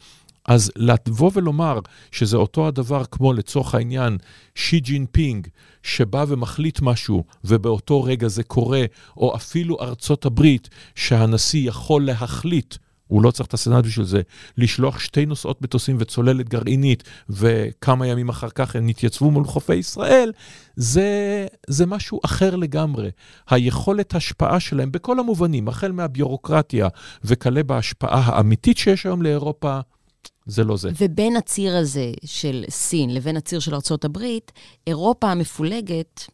אז לבוא ולומר שזה אותו הדבר כמו לצורך העניין שי ג'ינפינג, שבא ומחליט משהו ובאותו רגע זה קורה, או אפילו ארצות הברית, שהנשיא יכול להחליט, הוא לא צריך את הסנאט בשביל זה, לשלוח שתי נוסעות מטוסים וצוללת גרעינית, וכמה ימים אחר כך הם נתייצבו מול חופי ישראל, זה, זה משהו אחר לגמרי. היכולת השפעה שלהם בכל המובנים, החל מהביורוקרטיה וכלה בהשפעה האמיתית שיש היום לאירופה, זה לא זה. ובין הציר הזה של סין לבין הציר של ארה"ב, אירופה המפולגת,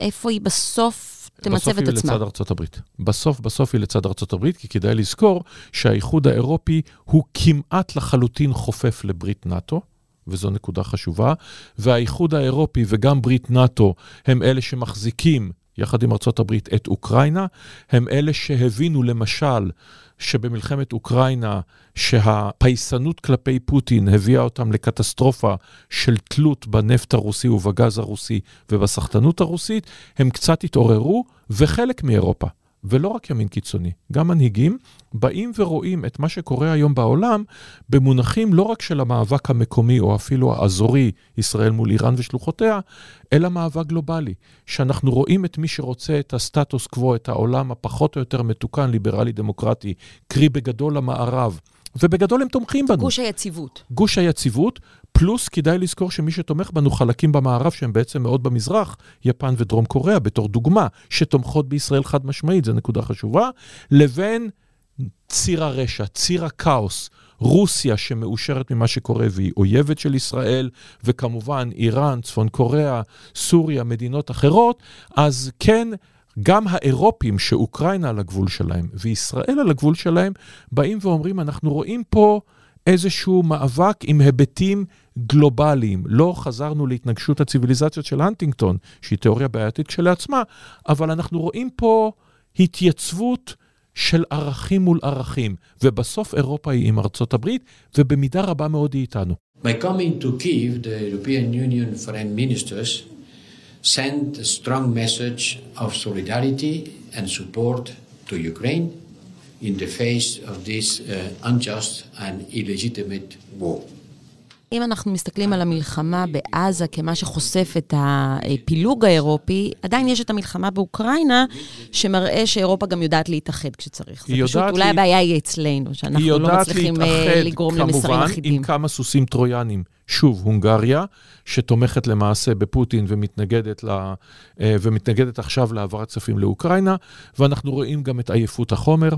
איפה היא בסוף תמצב את עצמה? בסוף היא לצד הברית. בסוף, בסוף היא לצד הברית, כי כדאי לזכור שהאיחוד האירופי הוא כמעט לחלוטין חופף לברית נאט"ו. וזו נקודה חשובה, והאיחוד האירופי וגם ברית נאט"ו הם אלה שמחזיקים יחד עם ארצות הברית, את אוקראינה, הם אלה שהבינו למשל שבמלחמת אוקראינה, שהפייסנות כלפי פוטין הביאה אותם לקטסטרופה של תלות בנפט הרוסי ובגז הרוסי ובסחטנות הרוסית, הם קצת התעוררו, וחלק מאירופה, ולא רק ימין קיצוני, גם מנהיגים, באים ורואים את מה שקורה היום בעולם במונחים לא רק של המאבק המקומי או אפילו האזורי, ישראל מול איראן ושלוחותיה, אלא מאבק גלובלי. שאנחנו רואים את מי שרוצה את הסטטוס קוו, את העולם הפחות או יותר מתוקן, ליברלי דמוקרטי, קרי בגדול המערב. ובגדול הם תומכים בנו. גוש היציבות. גוש היציבות, פלוס כדאי לזכור שמי שתומך בנו חלקים במערב שהם בעצם מאוד במזרח, יפן ודרום קוריאה בתור דוגמה, שתומכות בישראל חד משמעית, זו נקודה חשובה, לבין ציר הרשע, ציר הכאוס, רוסיה שמאושרת ממה שקורה והיא אויבת של ישראל, וכמובן איראן, צפון קוריאה, סוריה, מדינות אחרות, אז כן, גם האירופים שאוקראינה על הגבול שלהם וישראל על הגבול שלהם, באים ואומרים, אנחנו רואים פה איזשהו מאבק עם היבטים גלובליים. לא חזרנו להתנגשות הציוויליזציות של הנטינגטון, שהיא תיאוריה בעייתית כשלעצמה, אבל אנחנו רואים פה התייצבות של ערכים מול ערכים, ובסוף אירופה היא עם ארצות הברית, ובמידה רבה מאוד היא איתנו. By coming to Kiev, the European Union foreign ministers sent a strong message of solidarity and support to Ukraine in the face of this uh, unjust and illegitimate war. אם אנחנו מסתכלים על המלחמה בעזה כמה שחושף את הפילוג האירופי, עדיין יש את המלחמה באוקראינה, שמראה שאירופה גם יודעת להתאחד כשצריך. זה פשוט, אולי לי... הבעיה היא אצלנו, שאנחנו לא מצליחים לגרום למסרים אחידים. כמובן, עם כמה סוסים טרויאנים. שוב, הונגריה, שתומכת למעשה בפוטין ומתנגדת, ל, אה, ומתנגדת עכשיו להעברת כספים לאוקראינה, ואנחנו רואים גם את עייפות החומר.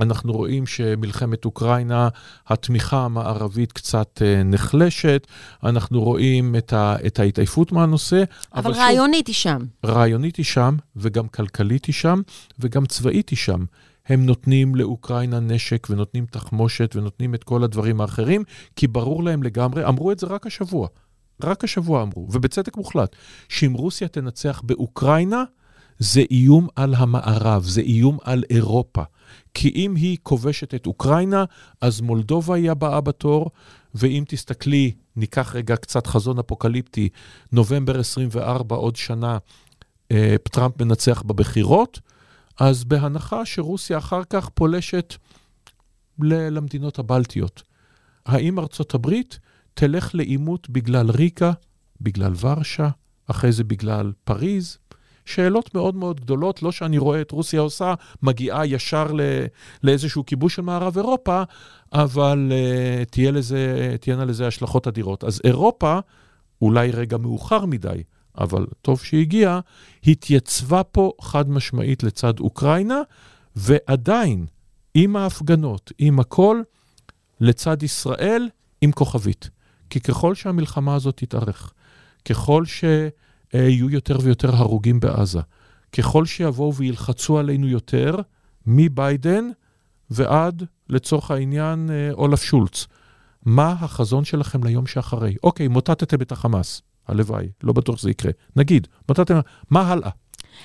אנחנו רואים שמלחמת אוקראינה, התמיכה המערבית קצת אה, נחלשת, אנחנו רואים את, ה, את ההתעייפות מהנושא. אבל, אבל רעיונית היא שם. רעיונית היא שם, וגם כלכלית היא שם, וגם צבאית היא שם. הם נותנים לאוקראינה נשק ונותנים תחמושת ונותנים את כל הדברים האחרים, כי ברור להם לגמרי, אמרו את זה רק השבוע, רק השבוע אמרו, ובצדק מוחלט, שאם רוסיה תנצח באוקראינה, זה איום על המערב, זה איום על אירופה. כי אם היא כובשת את אוקראינה, אז מולדובה היא הבאה בתור, ואם תסתכלי, ניקח רגע קצת חזון אפוקליפטי, נובמבר 24, עוד שנה, אה, טראמפ מנצח בבחירות, אז בהנחה שרוסיה אחר כך פולשת למדינות הבלטיות, האם ארצות הברית תלך לעימות בגלל ריקה, בגלל ורשה, אחרי זה בגלל פריז? שאלות מאוד מאוד גדולות, לא שאני רואה את רוסיה עושה, מגיעה ישר ל, לאיזשהו כיבוש של מערב אירופה, אבל uh, תהיה לזה, תהיינה לזה השלכות אדירות. אז אירופה, אולי רגע מאוחר מדי, אבל טוב שהגיעה, התייצבה פה חד משמעית לצד אוקראינה, ועדיין, עם ההפגנות, עם הכל, לצד ישראל, עם כוכבית. כי ככל שהמלחמה הזאת תתארך, ככל שיהיו יותר ויותר הרוגים בעזה, ככל שיבואו וילחצו עלינו יותר, מביידן ועד, לצורך העניין, אה, אולף שולץ. מה החזון שלכם ליום שאחרי? אוקיי, מוטטתם את החמאס. הלוואי, לא בטוח שזה יקרה. נגיד, מתי אתם... מה הלאה?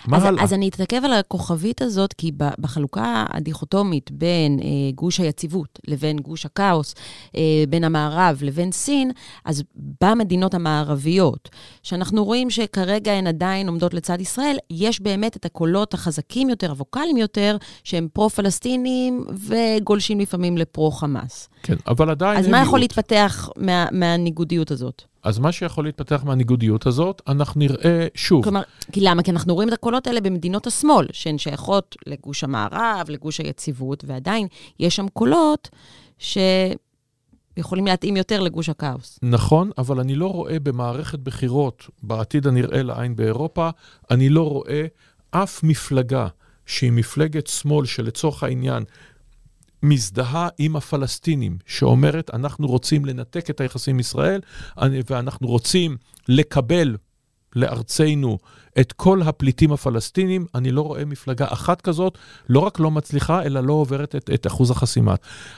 מה אז, הלאה? אז אני אתעכב על הכוכבית הזאת, כי בחלוקה הדיכוטומית בין אה, גוש היציבות לבין גוש הכאוס, אה, בין המערב לבין סין, אז במדינות המערביות, שאנחנו רואים שכרגע הן עדיין עומדות לצד ישראל, יש באמת את הקולות החזקים יותר, הווקאליים יותר, שהם פרו-פלסטינים וגולשים לפעמים לפרו-חמאס. כן, אבל עדיין... אז מה יכול להתפתח מה, מהניגודיות הזאת? אז מה שיכול להתפתח מהניגודיות הזאת, אנחנו נראה שוב. כלומר, כי למה? כי אנחנו רואים את הקולות האלה במדינות השמאל, שהן שייכות לגוש המערב, לגוש היציבות, ועדיין יש שם קולות שיכולים להתאים יותר לגוש הכאוס. נכון, אבל אני לא רואה במערכת בחירות, בעתיד הנראה לעין באירופה, אני לא רואה אף מפלגה שהיא מפלגת שמאל שלצורך העניין מזדהה עם הפלסטינים, שאומרת, אנחנו רוצים לנתק את היחסים עם ישראל, ואנחנו רוצים לקבל, לארצנו את כל הפליטים הפלסטינים, אני לא רואה מפלגה אחת כזאת, לא רק לא מצליחה, אלא לא עוברת את, את אחוז החסימה.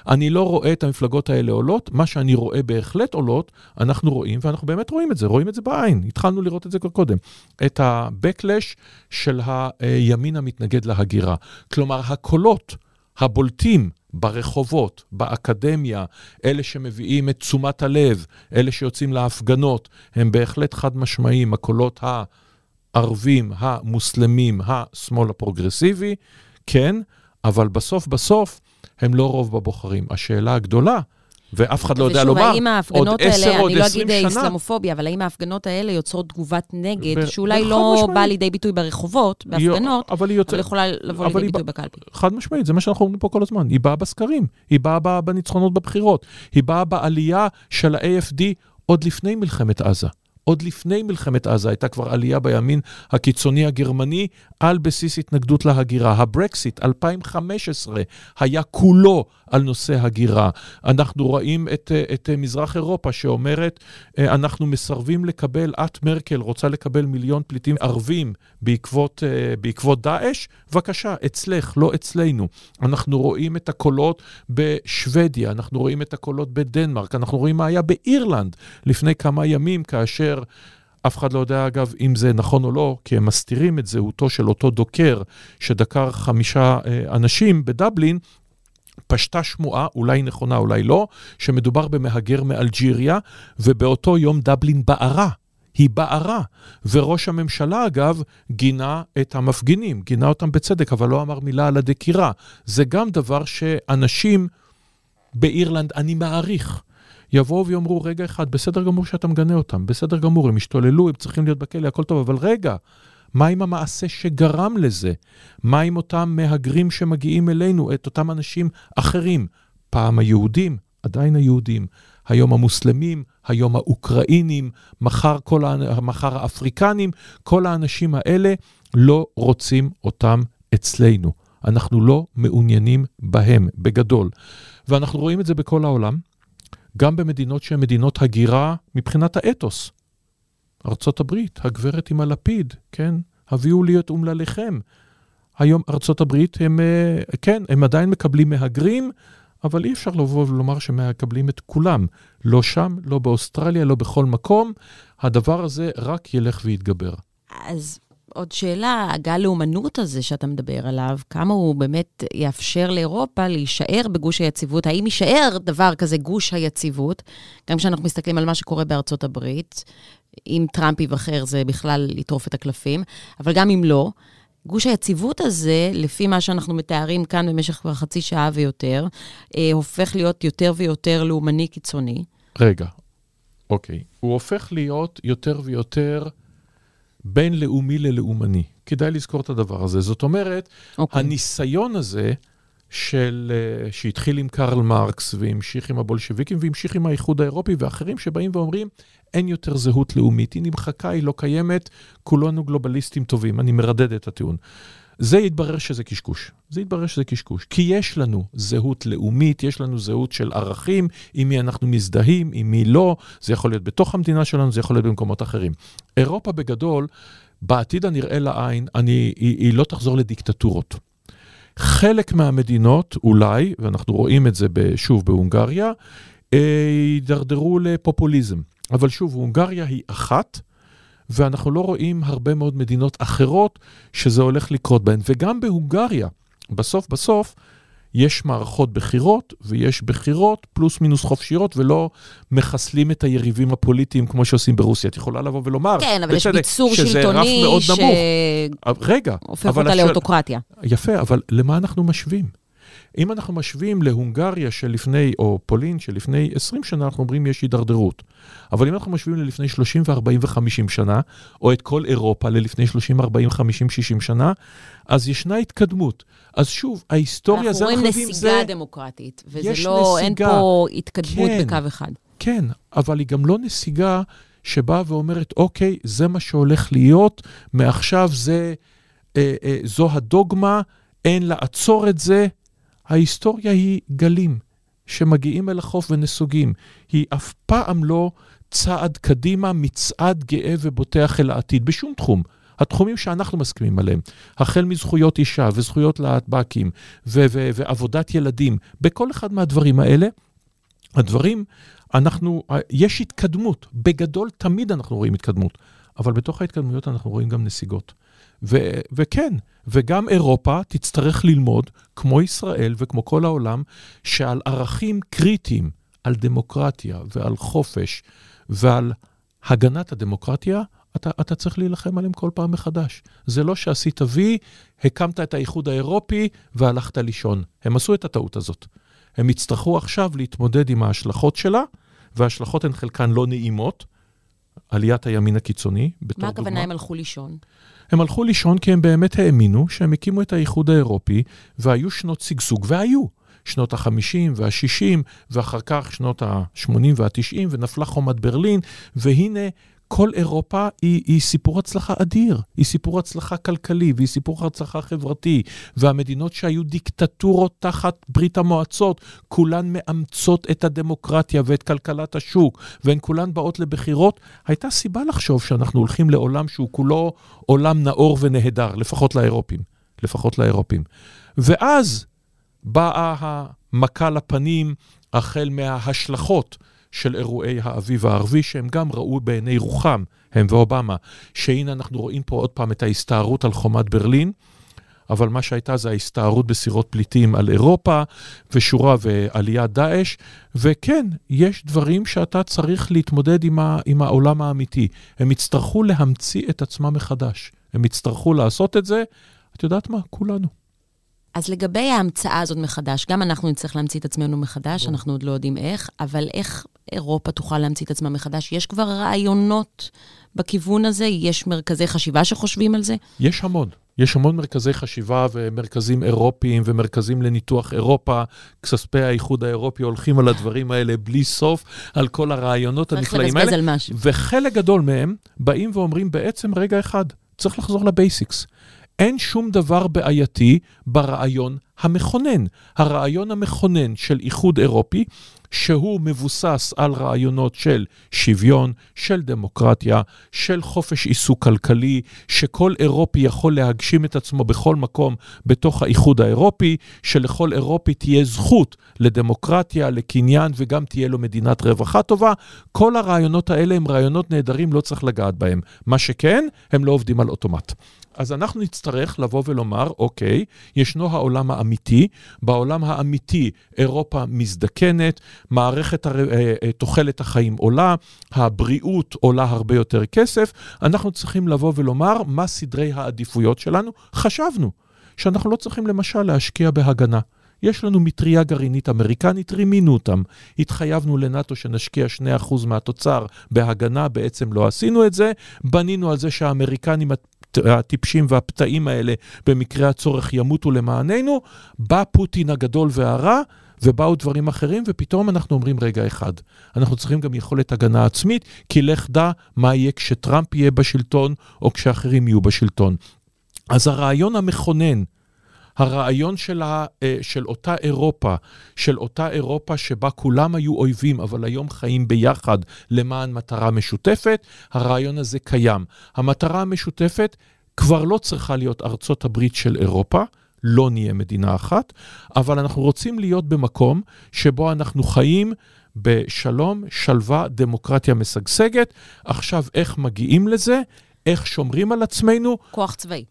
אני לא רואה את המפלגות האלה עולות, מה שאני רואה בהחלט עולות, אנחנו רואים, ואנחנו באמת רואים את זה, רואים את זה בעין, התחלנו לראות את זה כבר קודם, את ה-Backlash של הימין המתנגד להגירה. כלומר, הקולות הבולטים ברחובות, באקדמיה, אלה שמביאים את תשומת הלב, אלה שיוצאים להפגנות, הם בהחלט חד משמעיים, הקולות הערבים, המוסלמים, השמאל הפרוגרסיבי, כן, אבל בסוף בסוף הם לא רוב בבוחרים. השאלה הגדולה, ואף אחד לא יודע לומר, עוד עשר, עוד עשרים שנה. אני לא אגיד איסלאמופוביה, אבל האם ההפגנות האלה יוצרות תגובת נגד, שאולי לא באה לידי ביטוי ברחובות, בהפגנות, אבל היא יוצא, אבל יכולה לבוא לידי ביטוי בקלפי. חד משמעית, זה מה שאנחנו אומרים פה כל הזמן. היא באה בסקרים, היא באה בניצחונות בבחירות, היא באה בעלייה של ה-AFD עוד לפני מלחמת עזה. עוד לפני מלחמת עזה הייתה כבר עלייה בימין הקיצוני הגרמני על בסיס התנגדות להגירה. הברקסיט 2015 היה כולו על נושא הגירה. אנחנו רואים את, את מזרח אירופה שאומרת, אנחנו מסרבים לקבל, את מרקל רוצה לקבל מיליון פליטים ערבים בעקבות, בעקבות דאעש, בבקשה, אצלך, לא אצלנו. אנחנו רואים את הקולות בשוודיה, אנחנו רואים את הקולות בדנמרק, אנחנו רואים מה היה באירלנד לפני כמה ימים, כאשר... אף אחד לא יודע, אגב, אם זה נכון או לא, כי הם מסתירים את זהותו של אותו דוקר שדקר חמישה אה, אנשים בדבלין, פשטה שמועה, אולי נכונה, אולי לא, שמדובר במהגר מאלג'יריה, ובאותו יום דבלין בערה. היא בערה. וראש הממשלה, אגב, גינה את המפגינים, גינה אותם בצדק, אבל לא אמר מילה על הדקירה. זה גם דבר שאנשים באירלנד, אני מעריך, יבואו ויאמרו, רגע אחד, בסדר גמור שאתה מגנה אותם, בסדר גמור, הם השתוללו, הם צריכים להיות בכלא, הכל טוב, אבל רגע, מה עם המעשה שגרם לזה? מה עם אותם מהגרים שמגיעים אלינו, את אותם אנשים אחרים? פעם היהודים, עדיין היהודים, היום המוסלמים, היום האוקראינים, מחר, כל. מחר האפריקנים, כל האנשים האלה לא רוצים אותם אצלנו. אנחנו לא מעוניינים בהם, בגדול. ואנחנו רואים את זה בכל העולם. גם במדינות שהן מדינות הגירה מבחינת האתוס. ארצות הברית, הגברת עם הלפיד, כן? הביאו לי את אומלליכם. היום ארצות הברית, הם, אה, כן, הם עדיין מקבלים מהגרים, אבל אי אפשר לבוא ולומר שמקבלים את כולם. לא שם, לא באוסטרליה, לא בכל מקום. הדבר הזה רק ילך ויתגבר. אז עוד שאלה, הגל לאומנות הזה שאתה מדבר עליו, כמה הוא באמת יאפשר לאירופה להישאר בגוש היציבות? האם יישאר דבר כזה גוש היציבות? גם כשאנחנו מסתכלים על מה שקורה בארצות הברית, אם טראמפ ייבחר זה בכלל לטרוף את הקלפים, אבל גם אם לא, גוש היציבות הזה, לפי מה שאנחנו מתארים כאן במשך כבר חצי שעה ויותר, אה, הופך להיות יותר ויותר לאומני קיצוני. רגע, אוקיי. הוא הופך להיות יותר ויותר... בין לאומי ללאומני. כדאי לזכור את הדבר הזה. זאת אומרת. אוקיי. הניסיון הזה של, uh, שהתחיל עם קרל מרקס והמשיך עם הבולשביקים והמשיך עם האיחוד האירופי ואחרים שבאים ואומרים, אין יותר זהות לאומית, היא נמחקה, היא לא קיימת, כולנו גלובליסטים טובים. אני מרדד את הטיעון. זה יתברר שזה קשקוש. זה יתברר שזה קשקוש. כי יש לנו זהות לאומית, יש לנו זהות של ערכים, עם מי אנחנו מזדהים, עם מי לא. זה יכול להיות בתוך המדינה שלנו, זה יכול להיות במקומות אחרים. אירופה בגדול, בעתיד הנראה לעין, אני, היא, היא לא תחזור לדיקטטורות. חלק מהמדינות, אולי, ואנחנו רואים את זה שוב בהונגריה, אה, יידרדרו לפופוליזם. אבל שוב, הונגריה היא אחת, ואנחנו לא רואים הרבה מאוד מדינות אחרות שזה הולך לקרות בהן. וגם בהונגריה, בסוף בסוף, יש מערכות בחירות, ויש בחירות פלוס מינוס חופשיות, ולא מחסלים את היריבים הפוליטיים כמו שעושים ברוסיה. את יכולה לבוא ולומר, כן, אבל יש ביצור שלטוני ש... רגע, אותה. לאוטוקרטיה. יפה, אבל למה אנחנו משווים? אם אנחנו משווים להונגריה שלפני, או פולין שלפני 20 שנה, אנחנו אומרים יש הידרדרות. אבל אם אנחנו משווים ללפני 30 ו-40 ו-50 שנה, או את כל אירופה ללפני 30, 40, 50, 60 שנה, אז ישנה התקדמות. אז שוב, ההיסטוריה זה אנחנו רואים נסיגה דמוקרטית, וזה לא, נסיגה, אין פה התקדמות כן, בקו אחד. כן, אבל היא גם לא נסיגה שבאה ואומרת, אוקיי, זה מה שהולך להיות, מעכשיו זה, אה, אה, זו הדוגמה, אין לעצור את זה, ההיסטוריה היא גלים שמגיעים אל החוף ונסוגים. היא אף פעם לא צעד קדימה, מצעד גאה ובוטח אל העתיד, בשום תחום. התחומים שאנחנו מסכימים עליהם, החל מזכויות אישה וזכויות להטב"קים ו- ו- ועבודת ילדים, בכל אחד מהדברים האלה, הדברים, אנחנו, יש התקדמות. בגדול, תמיד אנחנו רואים התקדמות, אבל בתוך ההתקדמויות אנחנו רואים גם נסיגות. ו- וכן, וגם אירופה תצטרך ללמוד, כמו ישראל וכמו כל העולם, שעל ערכים קריטיים, על דמוקרטיה ועל חופש ועל הגנת הדמוקרטיה, אתה, אתה צריך להילחם עליהם כל פעם מחדש. זה לא שעשית וי, הקמת את האיחוד האירופי והלכת לישון. הם עשו את הטעות הזאת. הם יצטרכו עכשיו להתמודד עם ההשלכות שלה, וההשלכות הן חלקן לא נעימות. עליית הימין הקיצוני, בתור מה דוגמה. הכוונה הם הלכו לישון? הם הלכו לישון כי הם באמת האמינו שהם הקימו את האיחוד האירופי, והיו שנות שגשוג, והיו. שנות ה-50 וה-60, ואחר כך שנות ה-80 וה-90, ונפלה חומת ברלין, והנה כל אירופה היא, היא סיפור הצלחה אדיר, היא סיפור הצלחה כלכלי והיא סיפור הצלחה חברתי, והמדינות שהיו דיקטטורות תחת ברית המועצות, כולן מאמצות את הדמוקרטיה ואת כלכלת השוק, והן כולן באות לבחירות, הייתה סיבה לחשוב שאנחנו הולכים לעולם שהוא כולו עולם נאור ונהדר, לפחות לאירופים, לפחות לאירופים. ואז באה המכה לפנים החל מההשלכות. של אירועי האביב הערבי, שהם גם ראו בעיני רוחם, הם ואובמה, שהנה אנחנו רואים פה עוד פעם את ההסתערות על חומת ברלין, אבל מה שהייתה זה ההסתערות בסירות פליטים על אירופה, ושורה ועליית דאעש, וכן, יש דברים שאתה צריך להתמודד עם, ה, עם העולם האמיתי. הם יצטרכו להמציא את עצמם מחדש. הם יצטרכו לעשות את זה, את יודעת מה? כולנו. אז לגבי ההמצאה הזאת מחדש, גם אנחנו נצטרך להמציא את עצמנו מחדש, בוא. אנחנו עוד לא יודעים איך, אבל איך אירופה תוכל להמציא את עצמה מחדש? יש כבר רעיונות בכיוון הזה? יש מרכזי חשיבה שחושבים על זה? יש המון. יש המון מרכזי חשיבה ומרכזים אירופיים ומרכזים לניתוח אירופה. כספי האיחוד האירופי הולכים על הדברים האלה בלי סוף, על כל הרעיונות הנפלאים האלה. צריך לבזבז על משהו. וחלק גדול מהם באים ואומרים בעצם, רגע אחד, צריך לחזור לבייסיקס. אין שום דבר בעייתי ברעיון המכונן. הרעיון המכונן של איחוד אירופי, שהוא מבוסס על רעיונות של שוויון, של דמוקרטיה, של חופש עיסוק כלכלי, שכל אירופי יכול להגשים את עצמו בכל מקום בתוך האיחוד האירופי, שלכל אירופי תהיה זכות לדמוקרטיה, לקניין וגם תהיה לו מדינת רווחה טובה. כל הרעיונות האלה הם רעיונות נהדרים, לא צריך לגעת בהם. מה שכן, הם לא עובדים על אוטומט. אז אנחנו נצטרך לבוא ולומר, אוקיי, ישנו העולם האמיתי, בעולם האמיתי אירופה מזדקנת, מערכת הר... אה, אה, תוחלת החיים עולה, הבריאות עולה הרבה יותר כסף, אנחנו צריכים לבוא ולומר מה סדרי העדיפויות שלנו. חשבנו שאנחנו לא צריכים למשל להשקיע בהגנה. יש לנו מטריה גרעינית אמריקנית, רימינו אותם. התחייבנו לנאט"ו שנשקיע 2% מהתוצר בהגנה, בעצם לא עשינו את זה. בנינו על זה שהאמריקנים הטיפשים והפתאים האלה במקרה הצורך ימותו למעננו. בא פוטין הגדול והרע, ובאו דברים אחרים, ופתאום אנחנו אומרים, רגע אחד, אנחנו צריכים גם יכולת הגנה עצמית, כי לך דע מה יהיה כשטראמפ יהיה בשלטון, או כשאחרים יהיו בשלטון. אז הרעיון המכונן, הרעיון של, ה, של אותה אירופה, של אותה אירופה שבה כולם היו אויבים, אבל היום חיים ביחד למען מטרה משותפת, הרעיון הזה קיים. המטרה המשותפת כבר לא צריכה להיות ארצות הברית של אירופה, לא נהיה מדינה אחת, אבל אנחנו רוצים להיות במקום שבו אנחנו חיים בשלום, שלווה, דמוקרטיה משגשגת. עכשיו, איך מגיעים לזה? איך שומרים על עצמנו? כוח צבאי.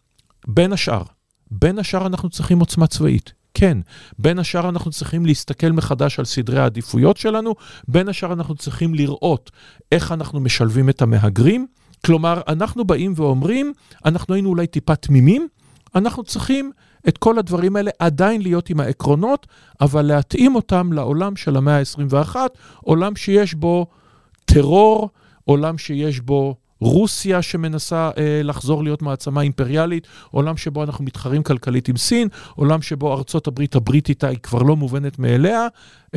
בין השאר. בין השאר אנחנו צריכים עוצמה צבאית. כן, בין השאר אנחנו צריכים להסתכל מחדש על סדרי העדיפויות שלנו, בין השאר אנחנו צריכים לראות איך אנחנו משלבים את המהגרים. כלומר, אנחנו באים ואומרים, אנחנו היינו אולי טיפה תמימים, אנחנו צריכים את כל הדברים האלה עדיין להיות עם העקרונות, אבל להתאים אותם לעולם של המאה ה-21, עולם שיש בו טרור, עולם שיש בו רוסיה שמנסה אה, לחזור להיות מעצמה אימפריאלית, עולם שבו אנחנו מתחרים כלכלית עם סין, עולם שבו ארצות הברית הבריטית היא כבר לא מובנת מאליה.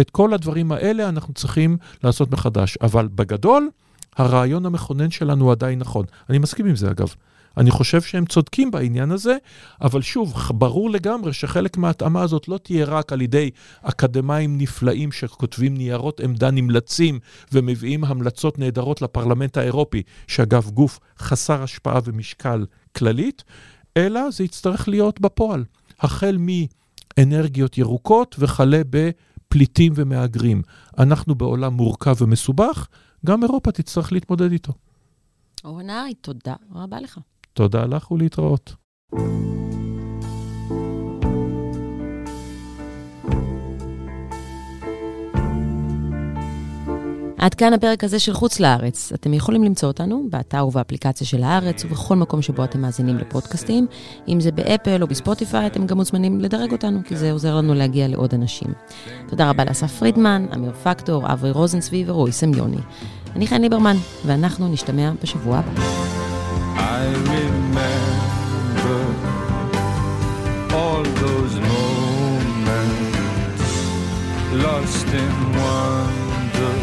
את כל הדברים האלה אנחנו צריכים לעשות מחדש. אבל בגדול, הרעיון המכונן שלנו עדיין נכון. אני מסכים עם זה אגב. אני חושב שהם צודקים בעניין הזה, אבל שוב, ברור לגמרי שחלק מההתאמה הזאת לא תהיה רק על ידי אקדמאים נפלאים שכותבים ניירות עמדה נמלצים ומביאים המלצות נהדרות לפרלמנט האירופי, שאגב, גוף חסר השפעה ומשקל כללית, אלא זה יצטרך להיות בפועל, החל מאנרגיות ירוקות וכלה בפליטים ומהגרים. אנחנו בעולם מורכב ומסובך, גם אירופה תצטרך להתמודד איתו. אורן הארי, תודה רבה לך. תודה לך ולהתראות. עד כאן הפרק הזה של חוץ לארץ. אתם יכולים למצוא אותנו באתר ובאפליקציה של הארץ ובכל מקום שבו אתם מאזינים לפודקאסטים. אם זה באפל או בספוטיפיי, אתם גם מוזמנים לדרג אותנו, כי זה עוזר לנו להגיע לעוד אנשים. תודה רבה לאסף פרידמן, אמיר פקטור, אברי רוזנצבי ורועי סמיוני. אני חן ליברמן, ואנחנו נשתמע בשבוע הבא. I remember all those moments lost in wonder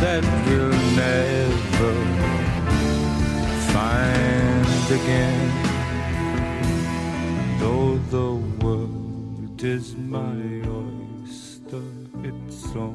that we'll never find again. Though the world is my oyster, it's so